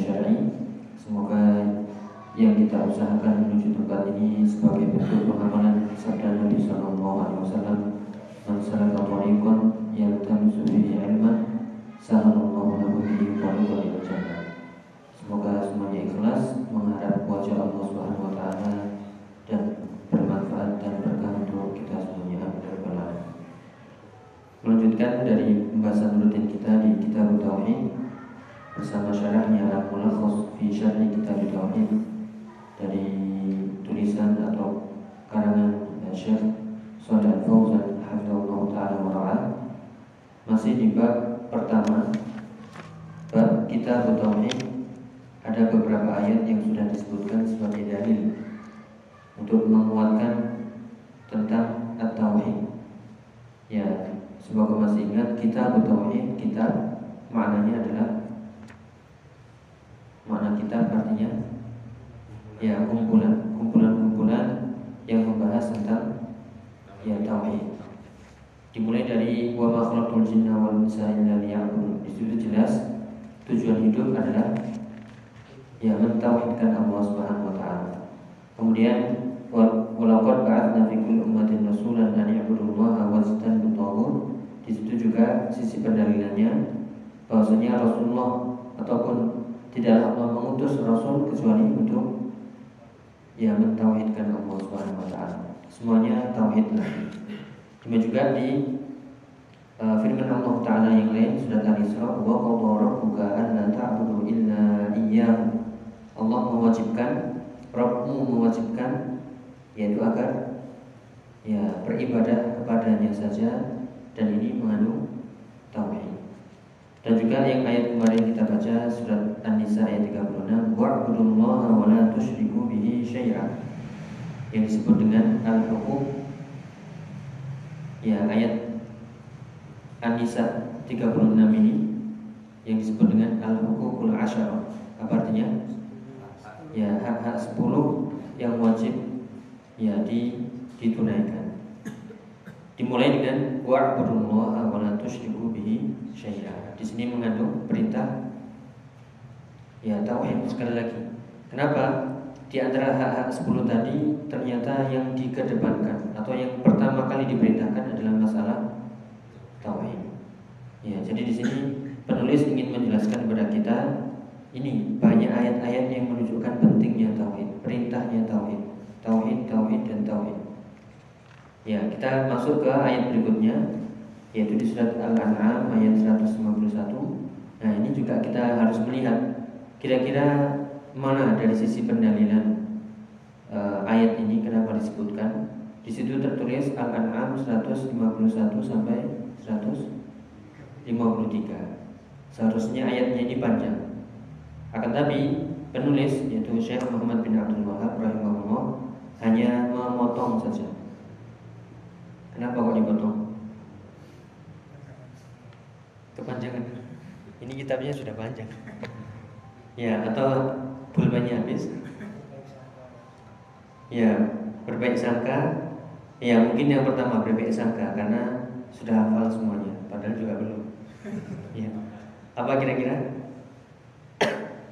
syar'i. Semoga yang kita usahakan menuju tempat ini sebagai bentuk pengamalan sabda Nabi sallallahu alaihi wasallam man salaka ilman sahalallahu lahu bihi tariqan ila jannah. Semoga semuanya ikhlas mengharap wajah Allah Subhanahu wa taala dan bermanfaat dan berkah untuk kita semuanya. Ya. Melanjutkan dari pembahasan rutin kita di Kitab Tauhid bersama syarahnya Al-Mulakhas fi Syarhi Kitab Tauhid dari tulisan atau karangan Syekh Shalih Fauzan hafizallahu taala wa masih di bab pertama bab Kitab Tauhid ada beberapa ayat yang sudah disebutkan sebagai dalil untuk menguatkan tentang at-tauhid. Ya, semoga masih ingat kitab tauhid, kitab maknanya adalah makna kitab artinya ya kumpulan, kumpulan-kumpulan yang membahas tentang ya tauhid. Dimulai dari wa ma khalaqtul jinna wal insa illa liya'budun. Di situ jelas tujuan hidup adalah ya mentauhidkan Allah Subhanahu wa taala. Kemudian walaqad ba'atsna fi kulli ummatin rasulan an ya'budullaha wajtanibu taghut. Di situ juga sisi pendalilannya bahwasanya Rasulullah ataupun tidak Allah mengutus rasul kecuali untuk ya mentauhidkan Allah Subhanahu wa taala. Semuanya tauhidlah. Demikian juga di uh, firman Allah taala yang lain surat Al-Isra wa qadara rabbuka alla ta'budu illa iyyahu. Allah mewajibkan Rabbmu mewajibkan yaitu agar ya beribadah kepadanya saja dan ini mengandung tauhid. Dan juga yang ayat kemarin kita baca surat An-Nisa ayat 36 wa'budullaha wa la tusyriku bihi syai'a yang disebut dengan al-huquq ya ayat An-Nisa 36 ini yang disebut dengan al-huququl asyara. Apa artinya? Ya hak-hak 10 yang wajib ya di ditunaikan. Dimulai dengan wa'budullaha wa la tusyriku bihi syai'a. Di sini mengandung perintah ya tauhid sekali lagi. Kenapa? Di antara hak-hak 10 tadi ternyata yang dikedepankan atau yang pertama kali diperintahkan adalah masalah tauhid. Ya, jadi di sini penulis ingin menjelaskan kepada kita ini banyak ayat-ayat yang menunjukkan pentingnya tauhid, perintahnya tauhid, tauhid, tauhid dan tauhid. Ya, kita masuk ke ayat berikutnya yaitu di surat Al-An'am ayat 151. Nah, ini juga kita harus melihat kira-kira mana dari sisi pendalilan uh, ayat ini kenapa disebutkan? Di situ tertulis Al-An'am 151 sampai 153. Seharusnya ayatnya ini panjang. Akan tapi penulis yaitu Syekh Muhammad bin Abdul Wahab rahimahullah hanya memotong saja. Kenapa kok dipotong? Kepanjangan. Ini kitabnya sudah panjang. Ya, atau pulpennya habis ya berbaik sangka ya mungkin yang pertama berbaik sangka karena sudah hafal semuanya padahal juga belum ya apa kira-kira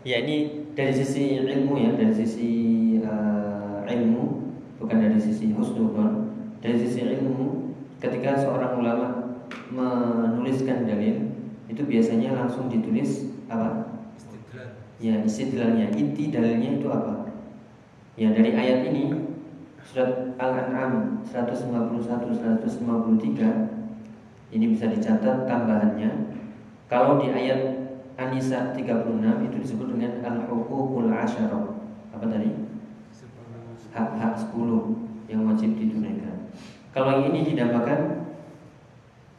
ya ini dari sisi ilmu ya dari sisi uh, ilmu bukan dari sisi husnudon dari sisi ilmu ketika seorang ulama menuliskan dalil itu biasanya langsung ditulis apa Ya istidlalnya Inti dalilnya itu apa Ya dari ayat ini Surat Al-An'am 151 153 Ini bisa dicatat tambahannya. Kalau di ayat An-Nisa 36 itu disebut dengan al-huququl asyarah. Apa tadi? Hak-hak 10 yang wajib ditunaikan. Kalau yang ini dinamakan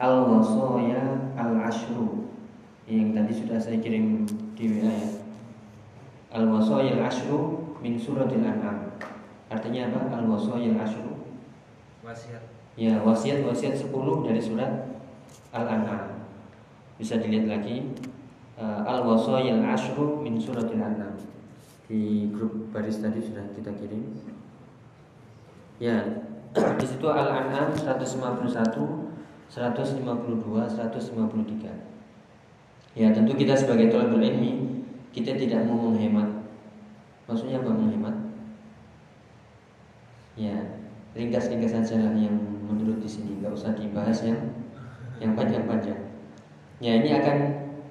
al-wasaya al-ashru. Yang tadi sudah saya kirim di WA ya. Al-wasaya al-ashru min suratil an'am. Artinya apa? Al-wasaya al-ashru. Wasiat. Ya, wasiat-wasiat 10 dari surat Al-An'am. Bisa dilihat lagi uh, Al-Wasayil Ashru min Suratil An'am. Di grup baris tadi sudah kita kirim. Ya, di situ Al-An'am 151, 152, 153. Ya, tentu kita sebagai tolabul ilmi kita tidak mau menghemat. Maksudnya apa menghemat? Ya, ringkas-ringkas saja lah yang menurut di sini, nggak usah dibahas yang yang panjang-panjang. Ya ini akan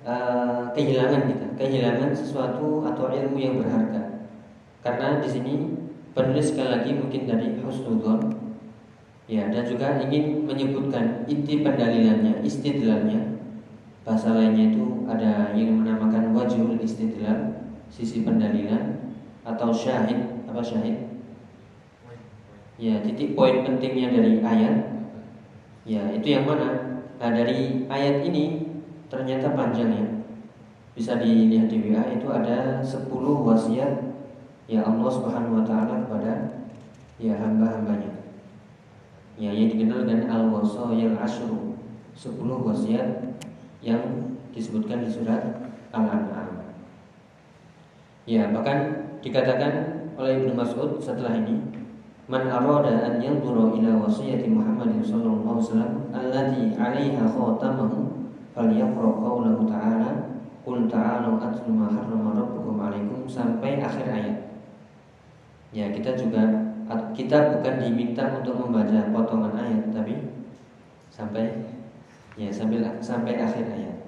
uh, kehilangan kita, kehilangan sesuatu atau ilmu yang berharga. Karena di sini penulis sekali lagi mungkin dari husnudon, ya dan juga ingin menyebutkan inti pendalilannya, istidlalnya. Bahasa lainnya itu ada yang menamakan wajhul istidlal, sisi pendalilan atau syahid, apa syahid? Ya, titik poin pentingnya dari ayat. Ya, itu yang mana? Nah dari ayat ini ternyata panjang ya Bisa dilihat di WA itu ada 10 wasiat Ya Allah subhanahu wa ta'ala kepada Ya hamba-hambanya Ya yang dikenal dengan Al-Wasayil Ashru 10 wasiat yang disebutkan di surat Al-An'am Ya bahkan dikatakan oleh Ibnu Mas'ud setelah ini Man arada an yanzura ila wasiyati Muhammad sallallahu alaihi wasallam allati 'alaiha khatamahu falyaqra qawlahu ta'ala Qul ta'alu atlu ma harrama rabbukum 'alaikum sampai akhir ayat. Ya, kita juga kita bukan diminta untuk membaca potongan ayat tapi sampai ya sampai sampai akhir ayat.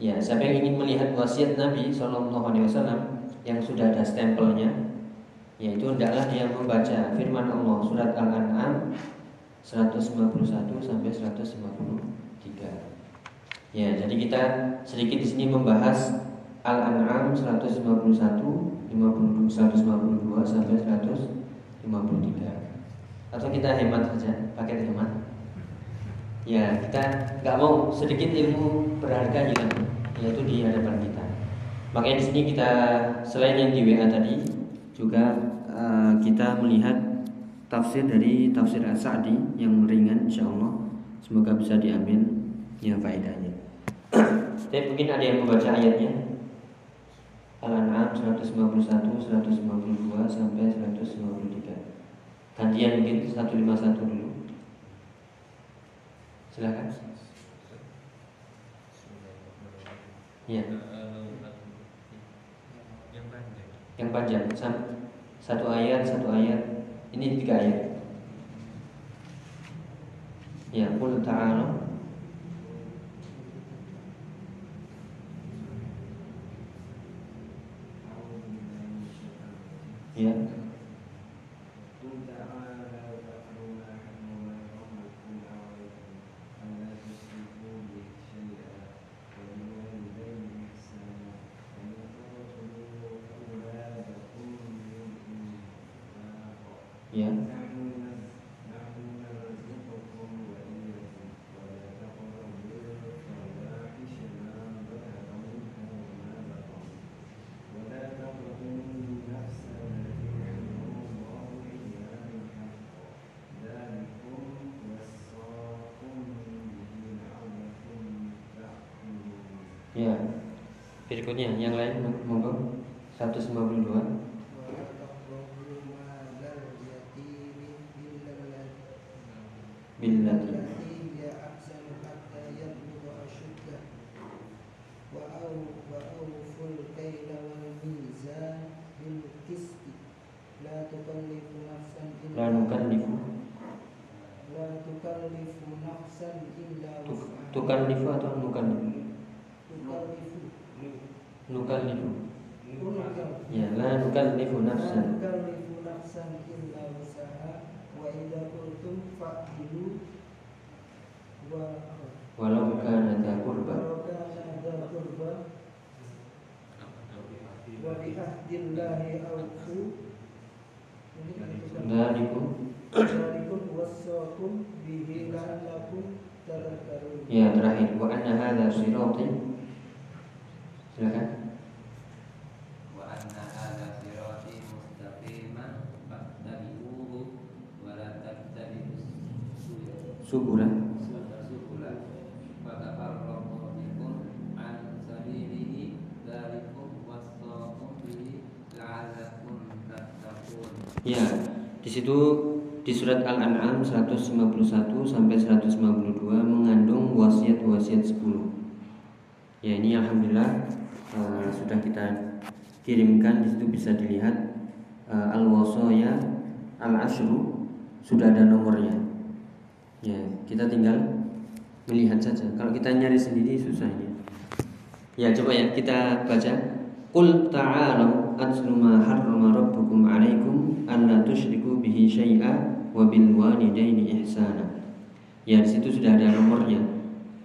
Ya, siapa yang ingin melihat wasiat Nabi Shallallahu Alaihi Wasallam yang sudah ada stempelnya, yaitu hendaklah dia membaca firman Allah surat Al-An'am 151 sampai 153. Ya, jadi kita sedikit di sini membahas Al-An'am 151, 50, 152 sampai 153. Atau kita hemat saja, pakai hemat. Ya, kita nggak mau sedikit ilmu berharga juga, yaitu di hadapan kita. Makanya di sini kita selain yang di WA tadi juga Eh, kita melihat tafsir dari tafsir As-Sa'di yang ringan insyaallah semoga bisa diambil ya faedahnya. Tapi mungkin ada yang membaca ayatnya. Al-An'am 151, 152 sampai 153. Gantian mungkin 151 dulu. Silakan. Ya. Yang panjang. Yang panjang satu ayat satu ayat ini tiga ayat ya qul ta'ala ya berikutnya. Yang lain monggo. 152 billati la nukallifu la tukallifu nafsan illa tukallifu atau nukallifu nukallifu. Ya la nukallifu nafsan. Walau kana qurba. dza qurba wa bi ahdillahi awfu dzalikum Dzalikum wassakum bihi la'allakum tadhakkarun. ya terakhir. Wa anna hadza sirati Silakan. subura ya di situ di surat Al-An'am 151 sampai 152 mengandung wasiat-wasiat 10 Ya ini alhamdulillah eh, sudah kita kirimkan di situ bisa dilihat eh, al-wasaya al-ashru sudah ada nomornya. Ya, kita tinggal melihat saja. Kalau kita nyari sendiri susah ini. Ya, coba ya kita baca. Qul ta'alu atlu ma harrama rabbukum 'alaikum alla tusyriku bihi syai'a wa bil walidaini ihsana. Ya, di situ sudah ada nomornya.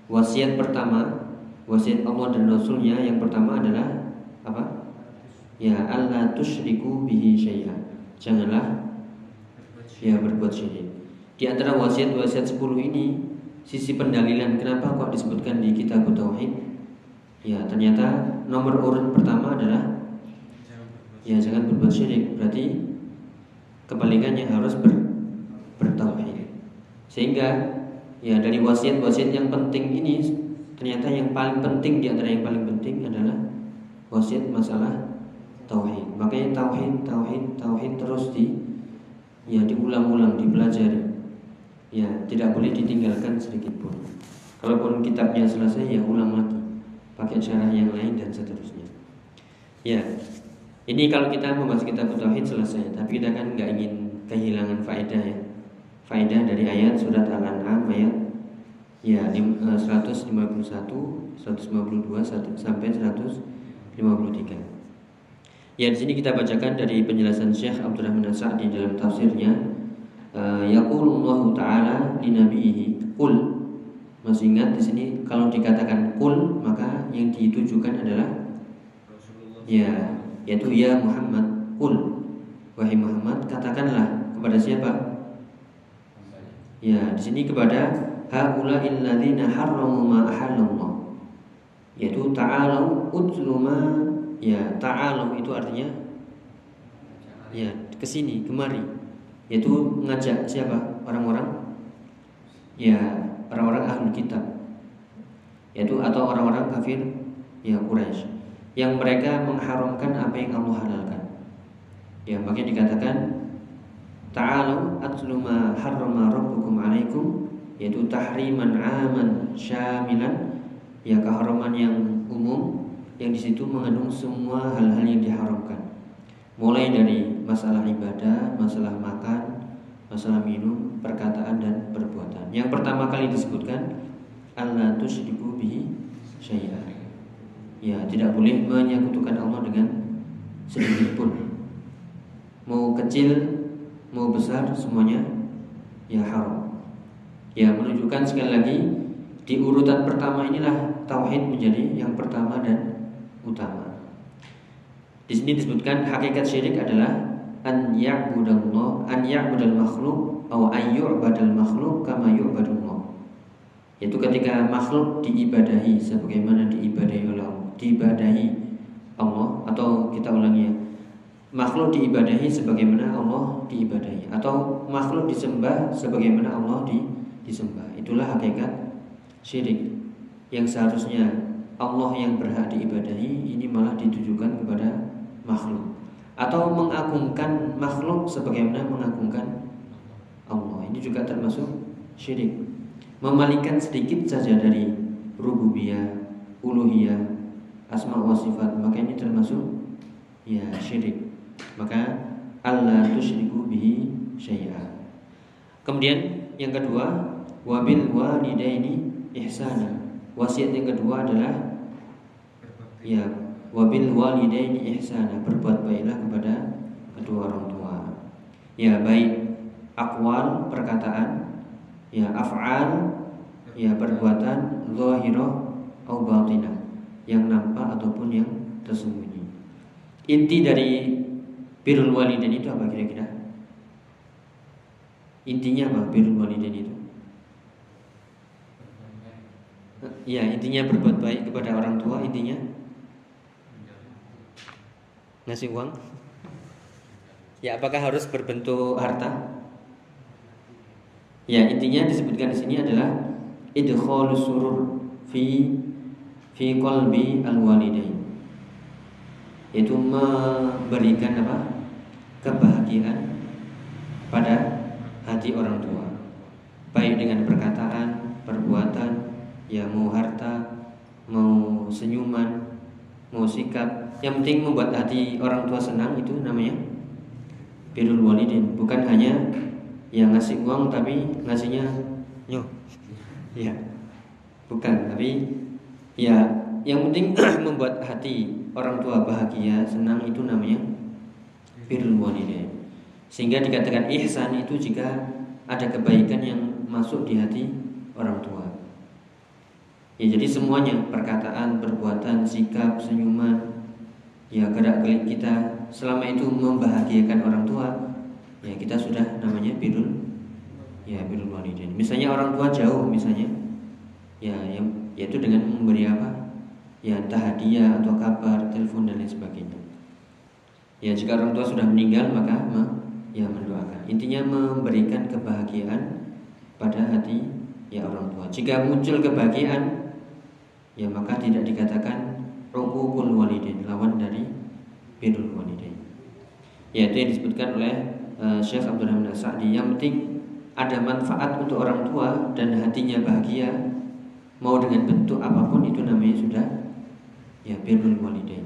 Wasiat pertama, wasiat Allah dan Rasulnya yang pertama adalah apa? Ya, alla tusyriku bihi syai'a. Janganlah ya berbuat syirik. Di antara wasiat-wasiat 10 ini sisi pendalilan kenapa kok disebutkan di kitab tauhid? Ya, ternyata nomor urut pertama adalah ya jangan berbuat syirik. Berarti kebalikannya harus ber, bertauhid. Sehingga ya dari wasiat-wasiat yang penting ini ternyata yang paling penting di antara yang paling penting adalah wasiat masalah tauhid. Makanya tauhid, tauhid, tauhid terus di ya diulang-ulang dipelajari. Ya tidak boleh ditinggalkan sedikit pun kalaupun kitabnya selesai ya ulang lagi. Pakai cara yang lain dan seterusnya. Ya ini kalau kita membahas kitab tauhid selesai tapi kita kan nggak ingin kehilangan faedah ya. Faedah dari ayat surat al-an'am ayat ya lim- eh, 151 152 satu- sampai 153 Ya di sini kita bacakan dari penjelasan Syekh Abdurrahman As-Sa'di dalam tafsirnya. Uh, Yaqulullahu ta'ala li nabihi Qul. Masih ingat di sini kalau dikatakan qul maka yang ditujukan adalah ya yaitu ya Muhammad qul. Wahai Muhammad katakanlah kepada siapa? Ya di sini kepada haula'il ladzina harramu ma ahallallah. Yaitu ta'alau utlu ma ya ta'alau itu artinya ya ke sini kemari. Yaitu mengajak siapa? Orang-orang ya orang-orang ahlul kitab. Yaitu atau orang-orang kafir ya Quraisy. Yang mereka mengharamkan apa yang Allah halalkan. Ya makanya dikatakan ta'alu atlu ma harrama rabbukum alaikum yaitu tahriman aman syamilan ya keharaman yang umum yang di situ mengandung semua hal-hal yang diharamkan. Mulai dari masalah ibadah, masalah makan, masalah minum, perkataan dan perbuatan. Yang pertama kali disebutkan Allah tusyriku bihi syai'a. Ya, tidak boleh menyekutukan Allah dengan sedikit pun. Mau kecil, mau besar semuanya ya haram. Ya, menunjukkan sekali lagi di urutan pertama inilah tauhid menjadi yang pertama dan utama. Di sini disebutkan hakikat syirik adalah an ya'budallah an ya'budal makhluk atau an yu'badal makhluk kama yu'badullah. Yaitu ketika makhluk diibadahi sebagaimana diibadahi Allah, diibadahi Allah atau kita ulangi ya. Makhluk diibadahi sebagaimana Allah diibadahi atau makhluk disembah sebagaimana Allah di, disembah. Itulah hakikat syirik. Yang seharusnya Allah yang berhak diibadahi ini malah ditujukan kepada makhluk. Atau mengagungkan makhluk sebagaimana mengagungkan Allah. Ini juga termasuk syirik. Memalingkan sedikit saja dari rububiyah uluhiyah asma wa sifat maka ini termasuk ya syirik. Maka Allah tusyriku bihi syai'a kemudian yang kedua wabil walidaini ihsana Wasiat yang kedua adalah ya wabil walidaini ihsana, berbuat baiklah kepada kedua orang tua. Ya, baik akwal perkataan, ya af'al, ya perbuatan zahirah atau batinah, yang nampak ataupun yang tersembunyi. Inti dari birrul walidain itu apa kira-kira? Intinya apa birrul walidain itu? Ya, intinya berbuat baik kepada orang tua, intinya ngasih uang. Ya, apakah harus berbentuk harta? Ya, intinya disebutkan di sini adalah idkhalus surur fi fi qalbi al-walidain. Yaitu memberikan apa? kebahagiaan pada hati orang tua. Baik dengan perkataan, perbuatan, ya mau harta, mau senyuman, mau sikap, yang penting membuat hati orang tua senang itu namanya birrul walidin. Bukan hanya yang ngasih uang tapi ngasihnya nyo. Ya. Bukan, tapi ya yang penting membuat hati orang tua bahagia, senang itu namanya birrul walidin. Sehingga dikatakan ihsan itu jika ada kebaikan yang masuk di hati orang tua. Ya jadi semuanya perkataan, perbuatan, sikap, senyuman, ya gerak gerik kita selama itu membahagiakan orang tua, ya kita sudah namanya birul ya birul walidain. Misalnya orang tua jauh misalnya, ya yang yaitu dengan memberi apa? Ya entah hadiah atau kabar, telepon dan lain sebagainya. Ya jika orang tua sudah meninggal maka ya mendoakan. Intinya memberikan kebahagiaan pada hati ya orang tua. Jika muncul kebahagiaan ya maka tidak dikatakan rukukul walidin lawan dari birrul walidin yaitu yang disebutkan oleh uh, Syekh Abdul Rahman Sa'di yang penting ada manfaat untuk orang tua dan hatinya bahagia mau dengan bentuk apa pun itu namanya sudah ya birrul walidin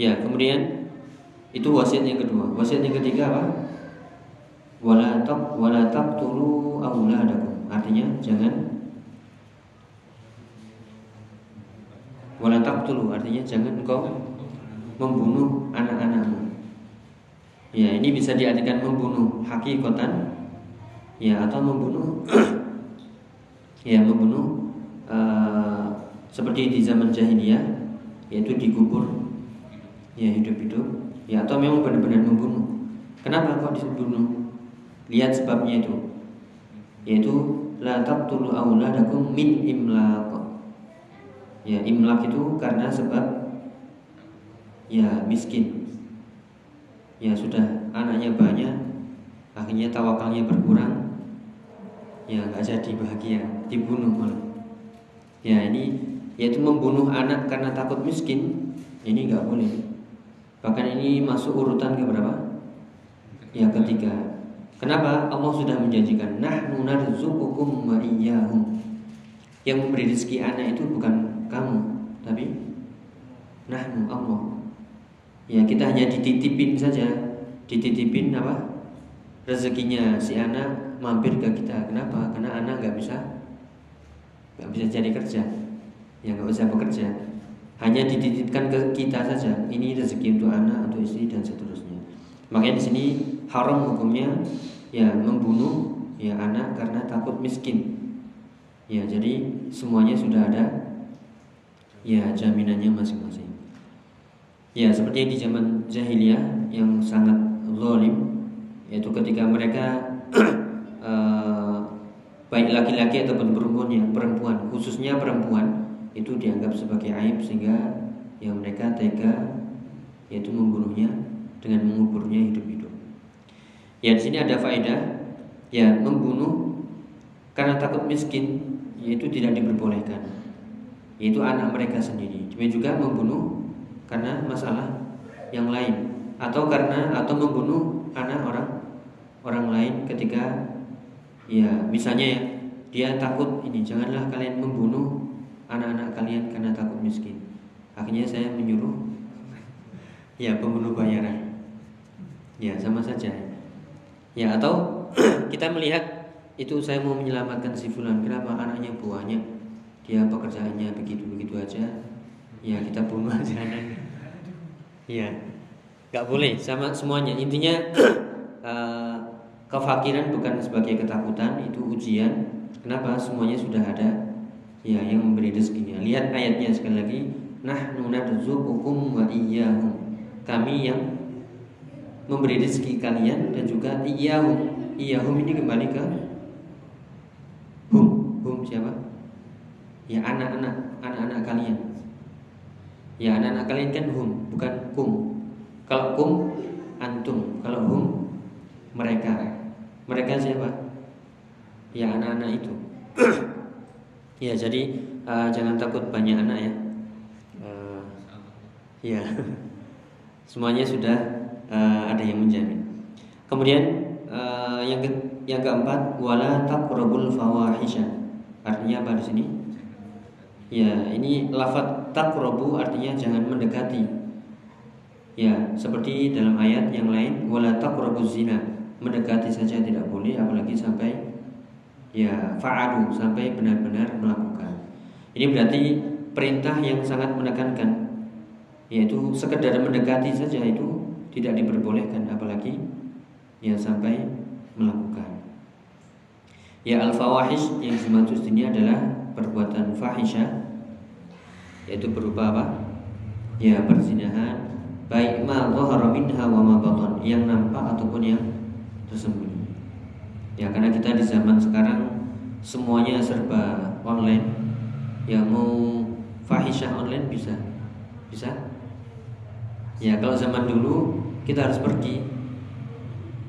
ya kemudian itu wasiat yang kedua. Wasiat yang ketiga apa? Wala tak wala taqtulu auladakum artinya jangan Wala taqtulu artinya jangan engkau membunuh anak-anakmu. Ya, ini bisa diartikan membunuh hakikatan ya atau membunuh ya membunuh uh, seperti di zaman jahiliyah yaitu dikubur ya hidup-hidup ya atau memang benar-benar membunuh. Kenapa kok dibunuh? Lihat sebabnya itu. Yaitu la taqtulu auladakum min imlaq Ya imlak itu karena sebab ya miskin. Ya sudah anaknya banyak, akhirnya tawakalnya berkurang. Ya nggak jadi bahagia, dibunuh malah. Ya ini yaitu membunuh anak karena takut miskin, ini nggak boleh. Bahkan ini masuk urutan ke berapa? Ya ketiga. Kenapa? Allah sudah menjanjikan nahnu narzuqukum wa iyyahum. Yang memberi rezeki anak itu bukan kamu tapi nahnu Allah. Ya kita hanya dititipin saja. Dititipin apa? Rezekinya si anak mampir ke kita. Kenapa? Karena anak nggak bisa nggak bisa jadi kerja. Ya nggak bisa bekerja. Hanya dititipkan ke kita saja. Ini rezeki untuk anak untuk istri dan seterusnya. Makanya di sini haram hukumnya ya membunuh ya anak karena takut miskin. Ya jadi semuanya sudah ada ya jaminannya masing-masing. Ya seperti di zaman jahiliyah yang sangat zalim yaitu ketika mereka uh, baik laki-laki ataupun perempuan yang perempuan khususnya perempuan itu dianggap sebagai aib sehingga yang mereka tega yaitu membunuhnya dengan menguburnya hidup-hidup. Ya di sini ada faedah ya membunuh karena takut miskin yaitu tidak diperbolehkan yaitu anak mereka sendiri. Demikian juga membunuh karena masalah yang lain atau karena atau membunuh anak orang orang lain ketika ya misalnya ya dia takut ini janganlah kalian membunuh anak-anak kalian karena takut miskin. Akhirnya saya menyuruh ya pembunuh bayaran. Ya sama saja. Ya atau kita melihat itu saya mau menyelamatkan si fulan kenapa anaknya buahnya dia pekerjaannya begitu-begitu aja ya kita bunuh aja ya nggak boleh sama semuanya intinya uh, kefakiran bukan sebagai ketakutan itu ujian Kenapa? Semuanya sudah ada ya yang memberi rezekinya. Lihat ayatnya sekali lagi. Nahnu narzuqukum wa iyyahum. Kami yang memberi rezeki kalian dan juga iyyahum. Iyyahum ini kembali ke hum. Hum siapa? Ya anak-anak, anak-anak kalian. Ya anak-anak kalian kan hum, bukan kum. Kalau kum antum, kalau hum mereka. Mereka siapa? Ya anak-anak itu. Ya, jadi uh, jangan takut banyak anak ya. Uh, ya, semuanya sudah uh, ada yang menjamin. Kemudian uh, yang ke yang keempat wala taqrabul fawahisha. Artinya apa di sini? Ya, ini lafaz taqrabu artinya jangan mendekati. Ya, seperti dalam ayat yang lain wala zina. Mendekati saja tidak boleh apalagi sampai ya fa'alu sampai benar-benar melakukan. Ini berarti perintah yang sangat menekankan yaitu sekedar mendekati saja itu tidak diperbolehkan apalagi ya sampai melakukan. Ya al-fawahish yang dimaksud ini adalah perbuatan fahisyah yaitu berupa apa? Ya perzinahan baik ma dhahara minha wa ma yang nampak ataupun yang tersembunyi. Ya karena kita di zaman sekarang semuanya serba online. Ya mau fahisyah online bisa. Bisa? Ya kalau zaman dulu kita harus pergi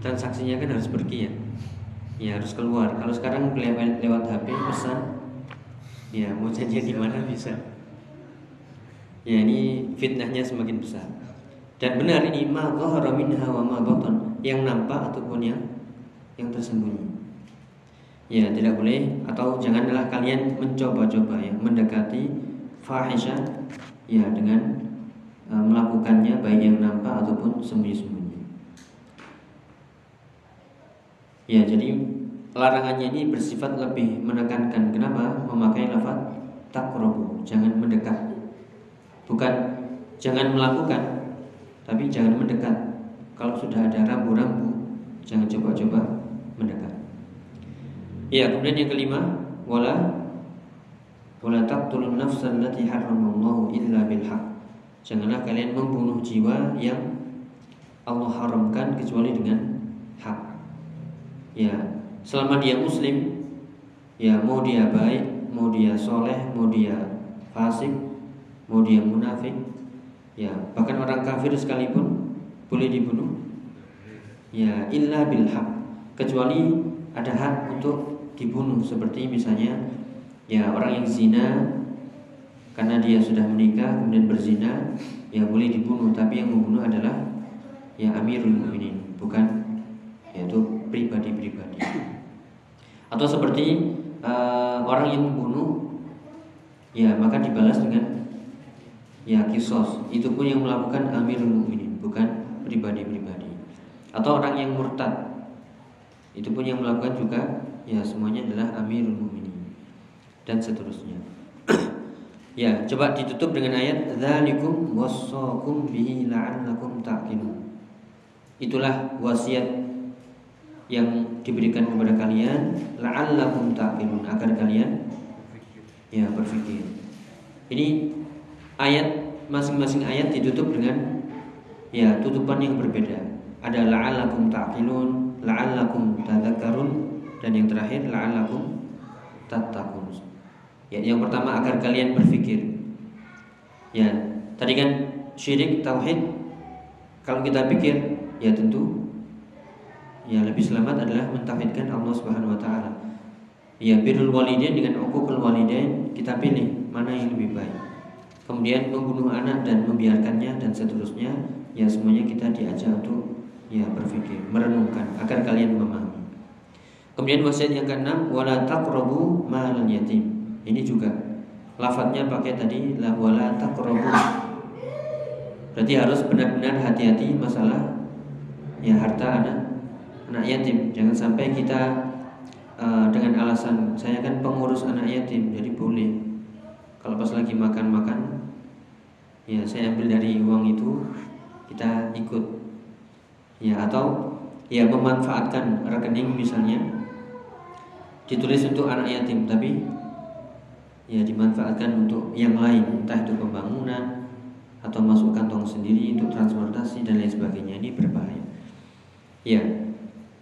transaksinya kan harus pergi ya. Ya harus keluar. Kalau sekarang lewat lewat HP pesan, ya mau janjian di mana bisa. Ya ini fitnahnya semakin besar. Dan benar ini ma minha wa ma yang nampak ataupun yang yang tersembunyi. Ya, tidak boleh atau janganlah kalian mencoba-coba ya mendekati fahisyah ya dengan e, melakukannya baik yang nampak ataupun sembunyi-sembunyi. Ya, jadi larangannya ini bersifat lebih menekankan kenapa memakai lafaz takrobu, jangan mendekat. Bukan jangan melakukan, tapi jangan mendekat. Kalau sudah ada rambu-rambu, jangan coba-coba mendekat. Ya, kemudian yang kelima, wala wala taqtulun nafsan allati haramallahu illa bil. Janganlah kalian membunuh jiwa yang Allah haramkan kecuali dengan hak. Ya, selama dia muslim, ya mau dia baik, mau dia soleh, mau dia fasik, mau dia munafik, ya bahkan orang kafir sekalipun boleh dibunuh. Ya, illa bil haq. Kecuali ada hak untuk dibunuh. Seperti misalnya ya orang yang zina karena dia sudah menikah kemudian berzina ya boleh dibunuh. Tapi yang membunuh adalah ya Amirul Mukminin bukan atau seperti uh, orang yang membunuh ya maka dibalas dengan ya kisos itu pun yang melakukan Amirul Mukminin bukan pribadi-pribadi atau orang yang murtad itu pun yang melakukan juga ya semuanya adalah Amirul Mukminin dan seterusnya. ya, coba ditutup dengan ayat dzalikum wasaqum bihi la'allakum taqilun. Itulah wasiat yang diberikan kepada kalian la'allakum taqilun agar kalian ya berpikir. Ini ayat masing-masing ayat ditutup dengan ya tutupan yang berbeda. Ada la'allakum taqilun, la'allakum tadzakarun dan yang terakhir la'allakum tattaqun. Ya, yang pertama agar kalian berpikir. Ya, tadi kan syirik tauhid kalau kita pikir ya tentu ya lebih selamat adalah mentauhidkan Allah Subhanahu wa taala. Ya birrul walidain dengan uququl walidain kita pilih mana yang lebih baik. Kemudian membunuh anak dan membiarkannya dan seterusnya ya semuanya kita diajak untuk ya berpikir, merenungkan agar kalian memahami. Kemudian wasiat yang keenam wala taqrabu malal yatim. Ini juga lafadznya pakai tadi la wala taqrabu. Berarti harus benar-benar hati-hati masalah ya harta anak anak yatim. Jangan sampai kita uh, dengan alasan saya kan pengurus anak yatim, jadi boleh. Kalau pas lagi makan-makan ya saya ambil dari uang itu kita ikut ya atau ya memanfaatkan rekening misalnya ditulis untuk anak yatim tapi ya dimanfaatkan untuk yang lain entah itu pembangunan atau masuk kantong sendiri untuk transportasi dan lain sebagainya ini berbahaya ya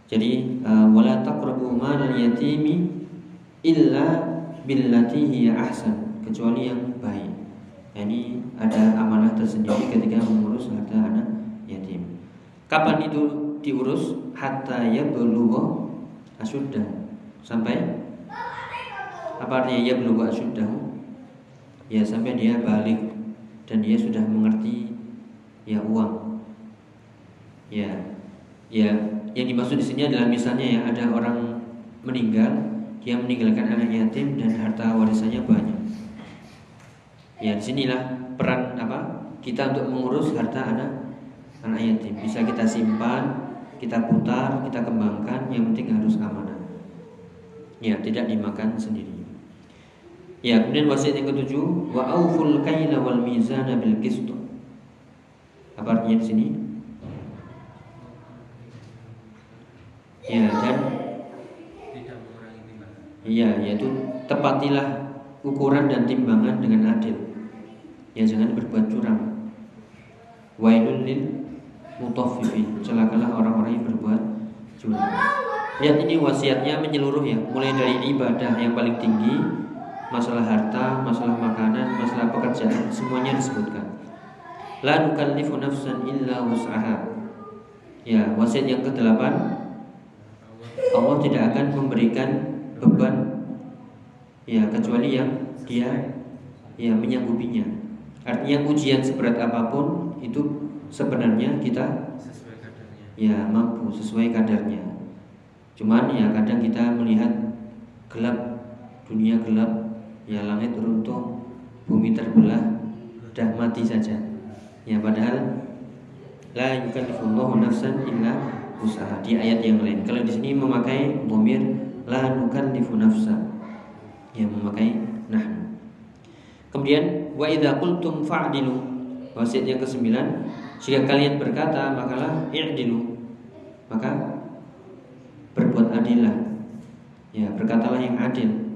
jadi uh, wala taqrabu malal yatimi illa billati hiya ahsan. Kecuali yang baik. Ini ada amanah tersendiri ketika mengurus harta anak yatim. Kapan itu diurus? Hatta yablugha asyuddah. Sampai? Apa artinya ya belum sudah ya sampai dia balik dan dia sudah mengerti ya uang. Ya ya yang dimaksud di sini adalah misalnya ya ada orang meninggal dia meninggalkan anak yatim dan harta warisannya banyak ya di sinilah peran apa kita untuk mengurus harta anak anak yatim bisa kita simpan kita putar kita kembangkan yang penting harus amanah ya tidak dimakan sendiri Ya, kemudian wasiat yang ketujuh, wa auful kaila wal mizana bil. Apa artinya di sini? Ya, dan tidak mengurangi timbangan. Iya, yaitu tepatilah ukuran dan timbangan dengan adil. Ya, jangan berbuat curang. Wailul lil mutaffifin. Celakalah orang-orang yang berbuat curang. Lihat ini wasiatnya menyeluruh ya, mulai dari ibadah yang paling tinggi masalah harta, masalah makanan, masalah pekerjaan, semuanya disebutkan. La nukallifu nafsan illa wus'aha. Ya, wasiat yang ke-8 Allah tidak akan memberikan beban ya kecuali yang dia ya menyanggupinya. Artinya ujian seberat apa pun itu sebenarnya kita ya mampu sesuai kadarnya. Cuman ya kadang kita melihat gelap dunia gelap ya langit runtuh, bumi terbelah, dah mati saja. Ya padahal la yukallifullahu nafsan illa usaha di ayat yang lain. Kalau di sini memakai bomir la nukallifu nafsa. Ya memakai nahnu. Kemudian wa idza qultum fa'dilu. Wasiat yang kesembilan, jika kalian berkata makalah i'dilu. Maka berbuat adillah. Ya, berkatalah yang adil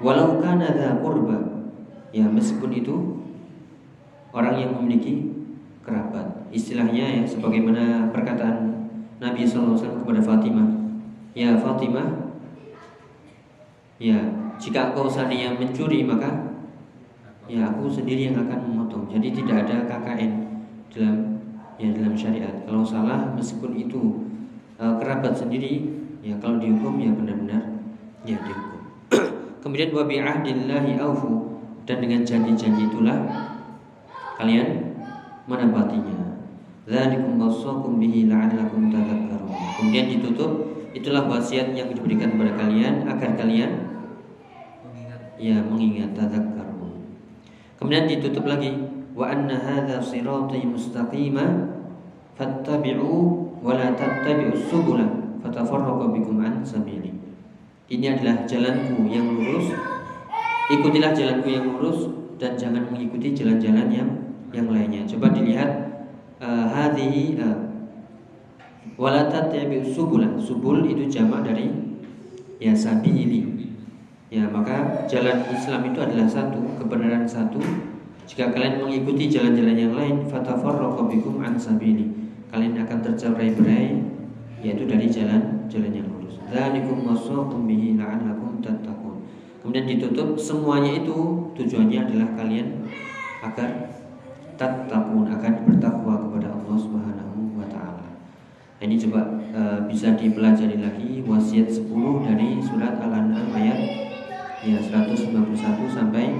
walau kana dha qurba ya meskipun itu orang yang memiliki kerabat istilahnya ya sebagaimana perkataan Nabi SAW kepada Fatimah. Ya Fatimah. Ya jika kau seandainya mencuri maka ya aku sendiri yang akan memotong. Jadi tidak ada KKN dalam ya dalam syariat. Kalau salah meskipun itu uh, kerabat sendiri ya kalau dihukum ya benar-benar ya dihukum. Kemudian wa bi'ahdillahi aufu dan dengan janji-janji itulah kalian menepatinya. Dzalikum wasaqum bihi la'allakum tadhakkarun. Kemudian ditutup itulah wasiat yang diberikan kepada kalian agar kalian Mengingat ya mengingat tadhakkarun. Kemudian ditutup lagi wa anna hadza sirati mustaqima fattabi'u wa la tattabi'us subula fatafarraqu bikum an sabili. Ini adalah jalanku yang lurus. Ikutilah jalanku yang lurus dan jangan mengikuti jalan-jalan yang yang lainnya. Coba dilihat hadhihi uh, wala tattabi'us subula. Subul itu jamak dari ya sabili. Ya, maka jalan Islam itu adalah satu, kebenaran satu. Jika kalian mengikuti jalan-jalan yang lain, fatafarraqu bikum an sabili. Kalian akan tercerai-berai yaitu dari jalan-jalan yang lurus. Dzalikum wasaqum bihi la'allakum tattaqun. Kemudian ditutup semuanya itu tujuannya adalah kalian agar tattaqun akan bertakwa kepada Allah Subhanahu wa taala. Ini coba e, bisa dipelajari lagi wasiat 10 dari surat Al-An'am ayat ya 191 sampai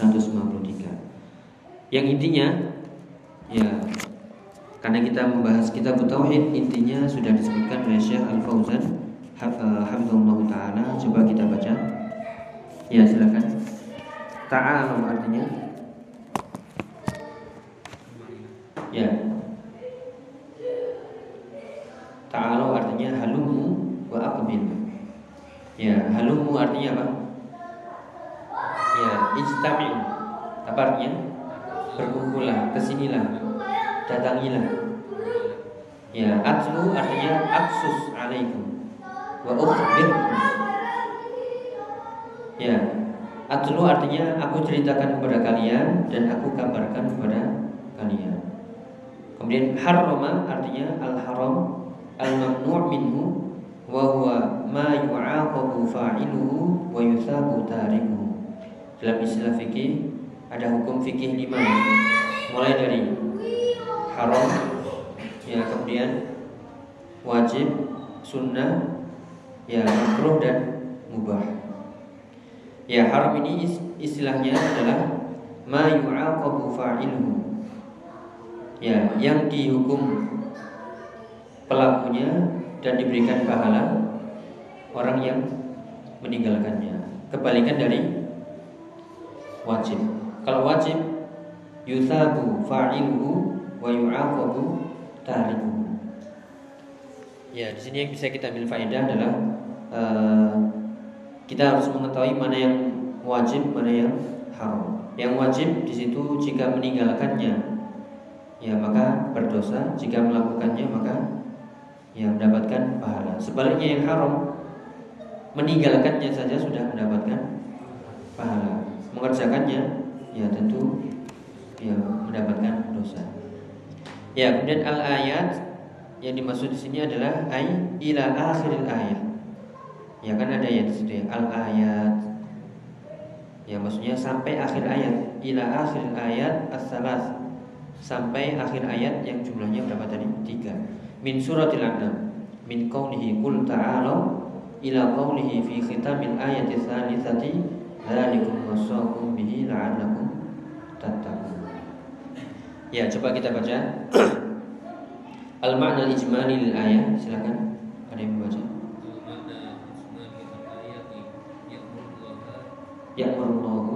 153. Yang intinya ya karena kita membahas kitab tauhid intinya sudah disebutkan oleh Syekh Al Fauzan Hafizullah Ta'ala Coba kita baca Ya silakan Ta'ala artinya Ya Ta'ala artinya halumu wa aqbil Ya halumu artinya apa? Ya istami'u Apa artinya? Berkumpullah, ke sinilah Datangilah Ya atlu artinya aksus alaikum wa ukhbirkum Ya, atlu artinya aku ceritakan kepada kalian dan aku kabarkan kepada kalian. Kemudian harrama artinya al-haram al-mamnu' minhu wa huwa ma yu'aqabu fa'iluhu wa yuthabu tarikuhu. Dalam istilah fikih ada hukum fikih lima. Mulai dari haram ya kemudian wajib sunnah ya makruh dan mubah. Ya haram ini istilahnya adalah ma yu'aqabu fa'iluhu ya yang dihukum pelakunya dan diberikan pahala orang yang meninggalkannya. Kebalikan dari wajib. Kalau wajib yusabu fa'iluhu wa yu'aqabu tarikuhu ya di sini yang bisa kita ambil faedah adalah uh, kita harus mengetahui mana yang wajib mana yang haram. Yang wajib di situ jika meninggalkannya ya maka berdosa. Jika melakukannya maka ya mendapatkan pahala. Sebaliknya yang haram meninggalkannya saja sudah mendapatkan pahala. Mengerjakannya ya tentu ya mendapatkan dosa. Ya kemudian al ayat yang dimaksud di sini adalah ay ila akhiril ayat. Ya kan ada ya di situ ya. Al ayat ya maksudnya sampai akhir ayat. Ila akhir ayat as-salas sampai akhir ayat yang jumlahnya berapa tadi? Tiga. Min suratil An'am. Min qawlihi qul ta'alu ila qawlihi fi khitamil ayati thalithati dzalikum wasaqum bihi la'allakum tattaqun. Ya, coba kita baca Al-ma'na al-ijmali lil ayat. Silakan. Ada yang membaca? Ya'murullahu abadu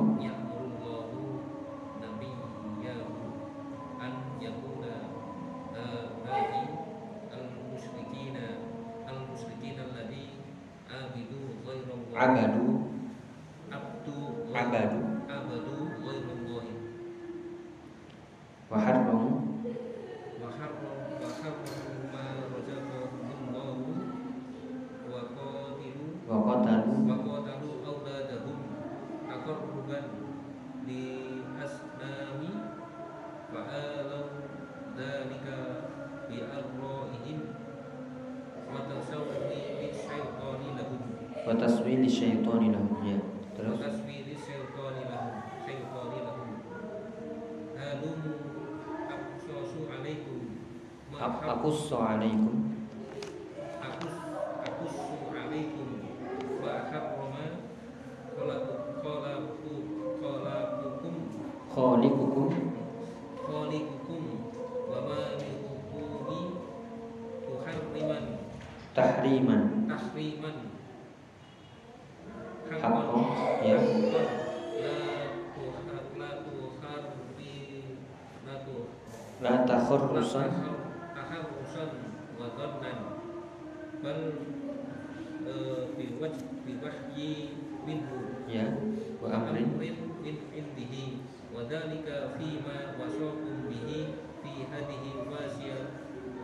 dhalika fima wasaqum bihi fi hadhihi wasiya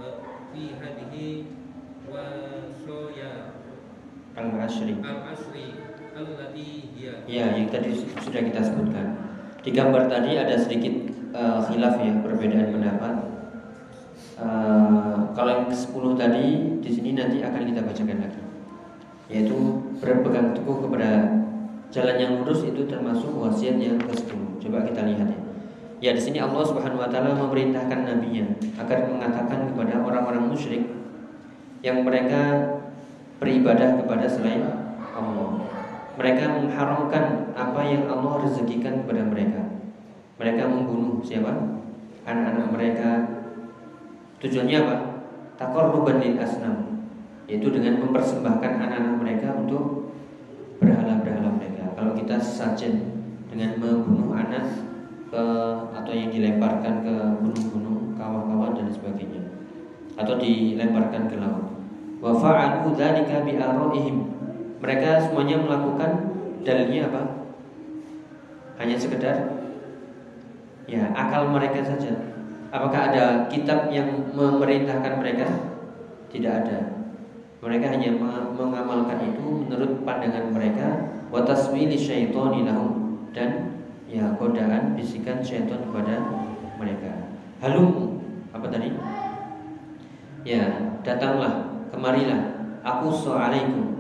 wa fi hadhihi wasaya al-ashri. Al-asri allati hiya. Ya yang tadi sudah kita sebutkan. Di gambar tadi ada sedikit uh, khilaf ya perbedaan pendapat Uh, kalau yang ke-10 tadi di sini nanti akan kita bacakan lagi. Yaitu berpegang teguh kepada jalan yang lurus itu termasuk wasiat yang ke-10 coba kita lihat ya. Ya di sini Allah Subhanahu wa taala memerintahkan nabinya agar mengatakan kepada orang-orang musyrik yang mereka beribadah kepada selain Allah. Mereka mengharamkan apa yang Allah rezekikan kepada mereka. Mereka membunuh siapa? Anak-anak mereka Tujuannya apa? Takorruban lil asnam. Yaitu dengan mempersembahkan anak-anak mereka untuk berhala-berhala mereka. Kalau kita sajen dengan membunuh anak ke atau yang dilemparkan ke gunung-gunung, kawah-kawah dan sebagainya. Atau dilemparkan ke laut. Wa fa'alu dzalika ara'ihim Mereka semuanya melakukan dalilnya apa? Hanya sekedar ya akal mereka saja Apakah ada kitab yang memerintahkan mereka? Tidak ada. Mereka hanya mengamalkan itu menurut pandangan mereka wa taswili syaitani lahum dan ya godaan bisikan syaitan kepada mereka. Halum apa tadi? Ya, datanglah, kemarilah. Aku so'alaikum.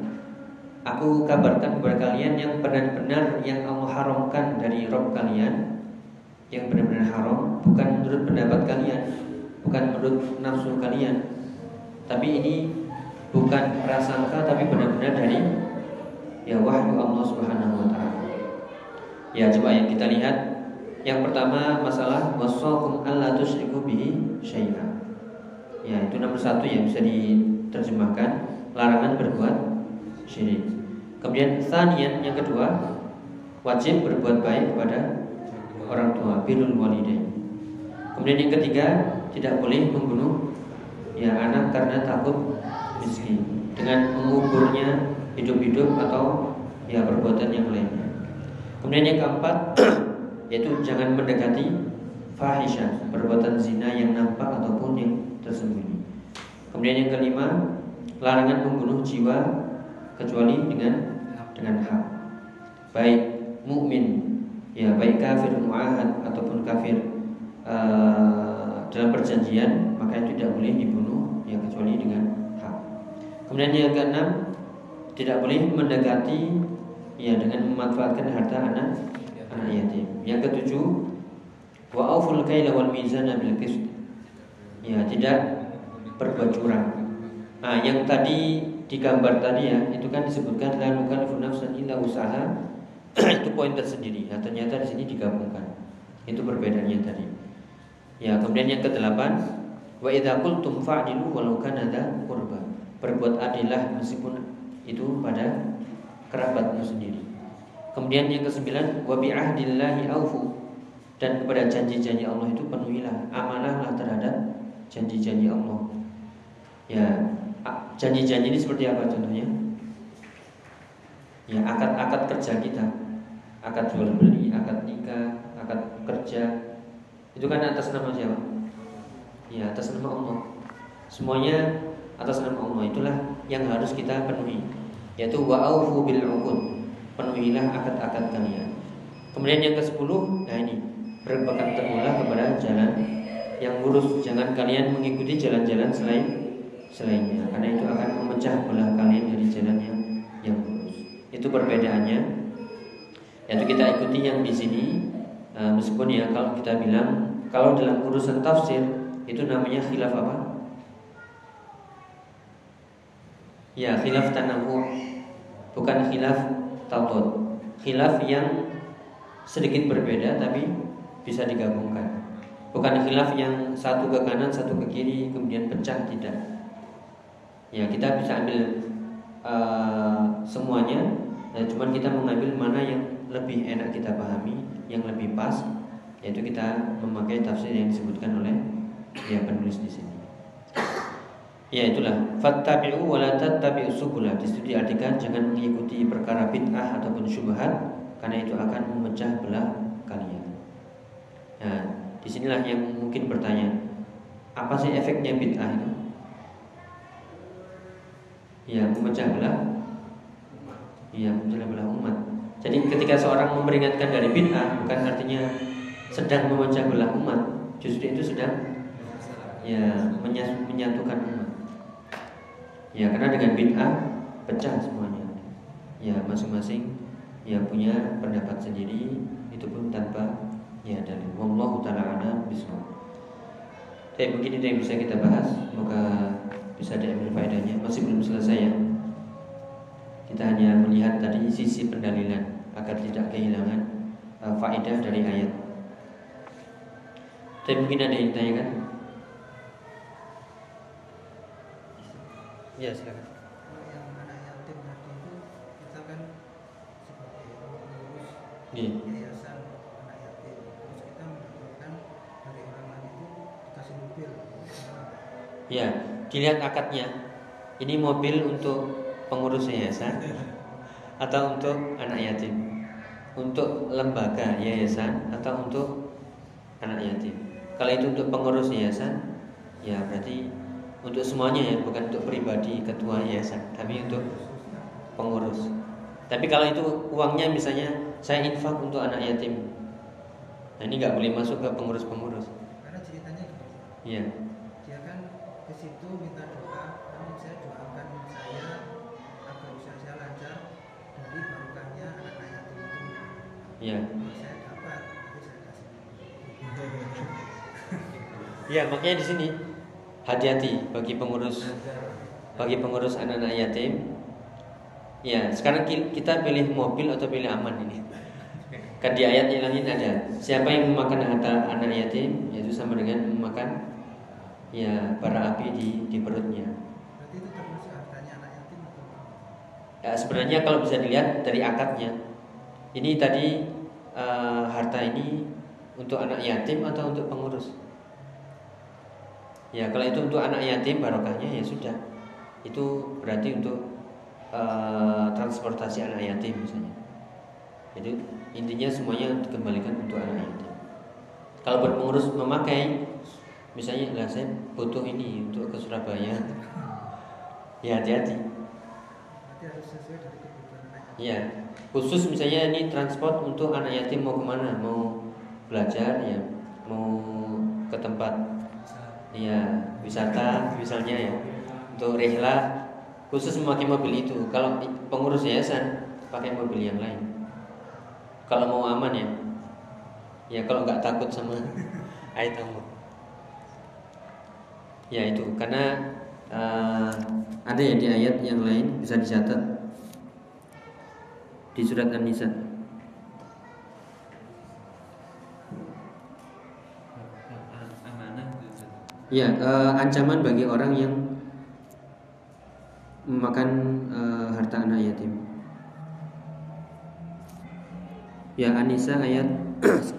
Aku kabarkan kepada kalian yang benar-benar yang Allah haramkan dari Rob kalian yang benar-benar haram bukan menurut pendapat kalian, bukan menurut nafsu kalian, tapi ini bukan prasangka tapi benar-benar dari ya wahyu Allah Subhanahu wa taala. Ya coba yang kita lihat yang pertama masalah wasakum alla tusyriku bihi. Ya itu nomor satu yang bisa diterjemahkan larangan berbuat syirik. Kemudian sanian yang kedua wajib berbuat baik kepada orang tua birrul walidain. Kemudian yang ketiga tidak boleh membunuh ya anak karena takut miskin dengan menguburnya hidup-hidup atau ya perbuatan yang lainnya. Kemudian yang keempat yaitu jangan mendekati fahisha perbuatan zina yang nampak ataupun yang tersembunyi. Kemudian yang kelima larangan membunuh jiwa kecuali dengan dengan hak. Baik mukmin ya baik kafir muahad ataupun kafir uh, dalam perjanjian maka tidak boleh dibunuh ya kecuali dengan Kemudian yang keenam tidak boleh mendekati ya dengan memanfaatkan harta anak anak yatim. Yang ketujuh wa auful kaila wal mizana bil qist. Ya, tidak berbuat curang. Nah, yang tadi digambar tadi ya, itu kan disebutkan la nukallifu nafsan illa usaha. Itu poin tersendiri. Nah, ternyata di sini digabungkan. Itu perbedaannya tadi. Ya, kemudian yang kedelapan wa idza qultum fa'dilu walau kana qurba berbuat adilah meskipun itu pada kerabatmu sendiri. Kemudian yang kesembilan, wa ahdillahi aufu dan kepada janji-janji Allah itu penuhilah, amanahlah terhadap janji-janji Allah. Ya, janji-janji ini seperti apa contohnya? Ya, akad-akad kerja kita, akad jual beli, akad nikah, akad kerja, itu kan atas nama siapa? Ya, atas nama Allah. Semuanya atas nama Allah. Itulah yang harus kita penuhi. Yaitu wa'aufu bil uqud. Penuhilah akad-akad kalian. Kemudian yang ke-10 nah ini. Berpegang teguhlah kepada jalan yang lurus. Jangan kalian mengikuti jalan-jalan selain selainnya. Karena itu akan memecah belah kalian dari jalan yang itu perbedaannya. Yaitu kita ikuti yang di sini uh, meskipun ya kalau kita bilang kalau dalam urusan tafsir itu namanya khilaf apa? Ya khilaf tanawu Bukan khilaf tautut Khilaf yang sedikit berbeda tapi bisa digabungkan. Bukan khilaf yang satu ke kanan, satu ke kiri Kemudian pecah, tidak. Ya kita bisa ambil uh, semuanya ya, Cuman kita mengambil mana yang lebih enak kita pahami Yang lebih pas Yaitu kita memakai tafsir yang disebutkan oleh ya penulis di sini Ya itulah fattabi'u wa la tattabi'u subula. Di situ diartikan jangan mengikuti perkara bid'ah ataupun syubhat karena itu akan memecah belah kalian. Nah, di sinilah yang mungkin bertanya, apa sih efeknya bid'ah itu? Ya, memecah belah. Ya, memecah belah umat. Jadi ketika seorang memperingatkan dari bid'ah bukan artinya sedang memecah belah umat, justru itu sedang ya menyatukan umat. Ya karena dengan bid'ah pecah semuanya. Ya masing-masing ya punya pendapat sendiri itu pun tanpa ya dalil. Wallahu taala ana bismillah. Tapi mungkin itu yang bisa kita bahas. Semoga bisa diambil faedahnya. Masih belum selesai ya. Kita hanya melihat tadi sisi pendalilan agar tidak kehilangan uh, faedah dari ayat. Tapi mungkin ada yang ditanyakan? Iya silakan. kan sebagai pengurus yayasan anak yatim terus kita mendapatkan dari orang lain itu dikasih mobil. Ya, dilihat akadnya. Ini mobil untuk pengurus yayasan. Atau untuk anak yatim? Untuk lembaga yayasan atau untuk anak yatim? Kalau itu untuk pengurus yayasan, ya berarti untuk semuanya ya bukan untuk pribadi ketua yayasan tapi untuk pengurus. Tapi kalau itu uangnya misalnya saya infak untuk anak yatim. Nah ini nggak boleh masuk ke pengurus-pengurus. Karena ceritanya iya. Dia kan ke situ minta kasih iya makanya di sini hati-hati bagi pengurus bagi pengurus anak-anak yatim. Ya sekarang ki- kita pilih mobil atau pilih aman ini? Kan di ayat yang lain ada siapa yang memakan harta anak yatim yaitu sama dengan memakan ya bara api di di perutnya. Berarti itu termasuk hartanya anak yatim atau Ya, sebenarnya kalau bisa dilihat dari akadnya, ini tadi eh, harta ini untuk anak yatim atau untuk pengurus? Ya kalau itu untuk anak yatim barokahnya ya sudah, itu berarti untuk eh, transportasi anak yatim misalnya. Jadi intinya semuanya dikembalikan untuk anak yatim. Kalau buat pengurus memakai, misalnya lah saya butuh ini untuk ke Surabaya, ya hati-hati. Iya, khusus misalnya ini transport untuk anak yatim mau ke mana? Mau belajar ya, mau ke tempat ya wisata misalnya ya, untuk rehla khusus memakai mobil itu. Kalau pengurus yayasan pakai mobil yang lain. Kalau mau aman ya, ya kalau nggak takut sama air tamu. Ya itu karena eh, ada ya di ayat yang lain bisa dicatat di surat An-Nisa. Ya, eh, ancaman bagi orang yang memakan eh, harta anak yatim. Ya, An-Nisa ayat 10.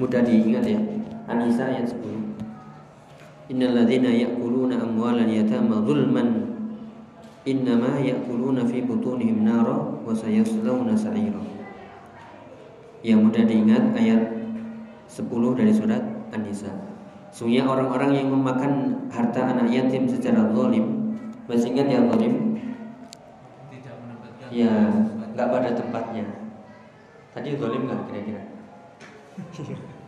Mudah diingat ya. An-Nisa ayat 10. Innal ladzina ya'kuluna amwalan yatama zulman innama ya'kuluna fi butunihim nara wa sayaslawna sa'ira. Yang mudah diingat ayat 10 dari surat An-Nisa. Sungguhnya orang-orang yang memakan harta anak yatim secara zalim, masih ingat ya zalim? tidak mendapatkan Ya, nggak pada tempatnya. Tadi zalim nggak kira-kira?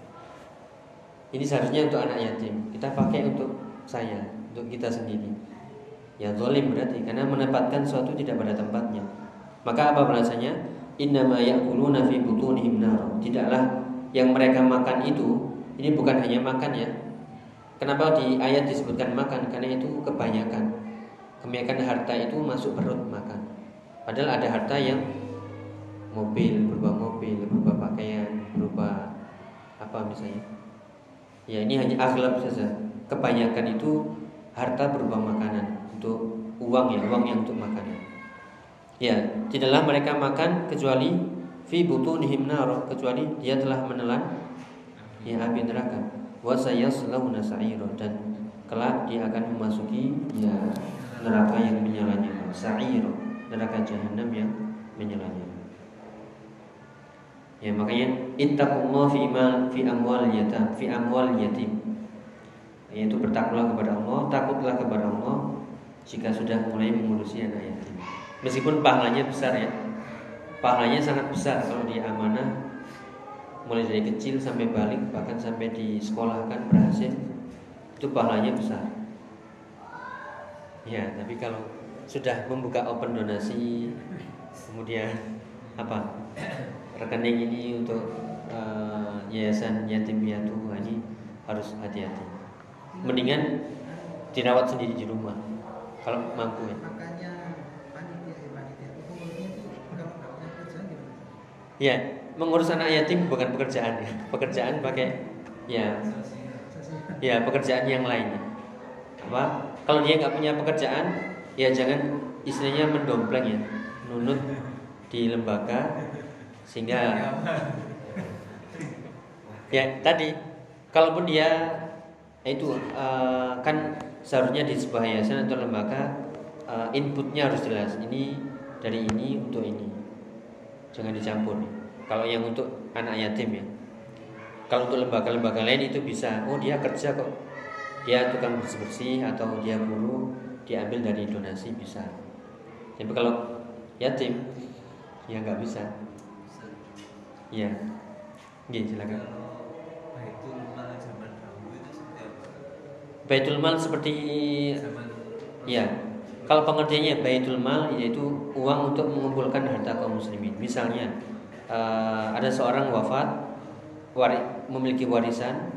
Ini seharusnya untuk anak yatim. Kita pakai untuk saya, untuk kita sendiri. Ya zalim berarti karena menempatkan suatu tidak pada tempatnya. Maka apa balasannya? Innama ya'kuluna fi butunihim nar. Tidaklah yang mereka makan itu ini bukan hanya makan ya. Kenapa di ayat disebutkan makan? Karena itu kebanyakan. Kebanyakan harta itu masuk perut makan. Padahal ada harta yang mobil, berupa mobil, berupa pakaian, berupa apa misalnya. Ya ini hanya akhlak saja. Kebanyakan itu harta berupa makanan untuk uang ya, uang yang untuk makanan. Ya, tidaklah mereka makan kecuali fi butunihim nar, kecuali dia telah menelan ya api neraka. Wa sayaslawna sa'ira dan kelak dia akan memasuki ya neraka yang menyala-nyala. Sa'ira, neraka jahanam yang menyala-nyala. Ya makanya ittaqullah fi mal fi amwal yatim fi amwal yatim. Yaitu bertakwalah kepada Allah, takutlah kepada Allah jika sudah mulai mengurusi anak yatim. Meskipun pahalanya besar ya. Pahalanya sangat besar kalau dia amanah mulai dari kecil sampai balik bahkan sampai di sekolah kan berhasil itu pahalanya besar. Ya, tapi kalau sudah membuka open donasi kemudian apa rekening ini untuk eh, yayasan yatim piatu ini harus hati-hati. Mendingan dirawat sendiri di rumah kalau mampu ya. makanya panitia eh, panitia itu pengurusnya itu kalau nggak punya gimana Ya, mengurus anak yatim bukan pekerjaan ya. Pekerjaan pakai ya ya pekerjaan yang lain. Apa? Kalau dia nggak punya pekerjaan, ya jangan istilahnya mendompleng ya, nunut di lembaga sehingga ya tadi kalaupun dia itu eh, kan seharusnya di sebuah yayasan atau lembaga eh, inputnya harus jelas ini dari ini untuk ini. Jangan dicampur. Kalau yang untuk anak yatim ya. Kalau untuk lembaga-lembaga lain itu bisa oh dia kerja kok. Dia tukang bersih bersih atau dia guru diambil dari donasi bisa. Tapi kalau yatim ya nggak bisa. Ya Gini, silakan Baitul Mal seperti ya kalau pengertiannya Baitul Mal yaitu uang untuk mengumpulkan harta kaum muslimin. Misalnya eh, ada seorang wafat wari, memiliki warisan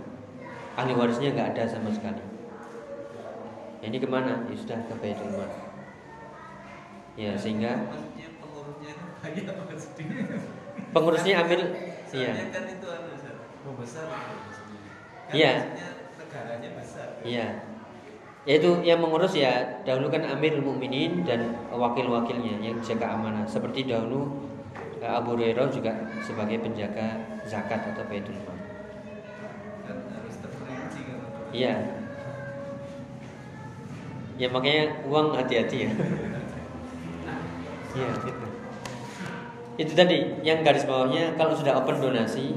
ahli warisnya nggak ada sama sekali. Ya, ini ke mana? Ya sudah ke Baitul Mal. Ya sehingga pengurusnya ambil iya. kan itu anu. Kan Iya. Negaranya besar. iya. Yaitu yang mengurus ya dahulu kan Amirul Mukminin dan wakil-wakilnya yang jaga amanah. Seperti dahulu eh, Abu Hurairah juga sebagai penjaga zakat atau Baitul Mal. Kan harus terperinci kan. iya. Ya makanya uang hati-hati ya. Iya itu itu tadi yang garis bawahnya kalau sudah open donasi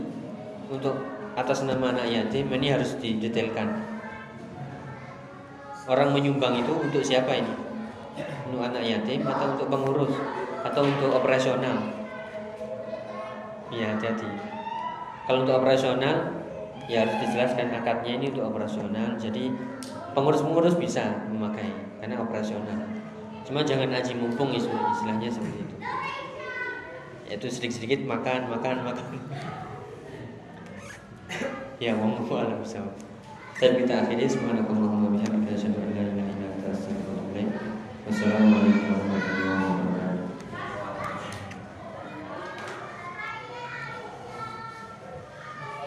untuk atas nama anak yatim ini harus didetailkan. Orang menyumbang itu untuk siapa ini? Untuk anak yatim atau untuk pengurus? Atau untuk operasional? Ya hati-hati. Kalau untuk operasional ya harus dijelaskan akadnya ini untuk operasional. Jadi pengurus-pengurus bisa memakai karena operasional. Cuma jangan aji mumpung istilah- istilahnya seperti itu. Yaitu sedikit-sedikit makan makan makan ya wong alam bisa. Dan kita akhiri subhanakallahumma bihamdika asyhadu an la ilaha illa anta astaghfiruka wa atubu wassalamualaikum warahmatullahi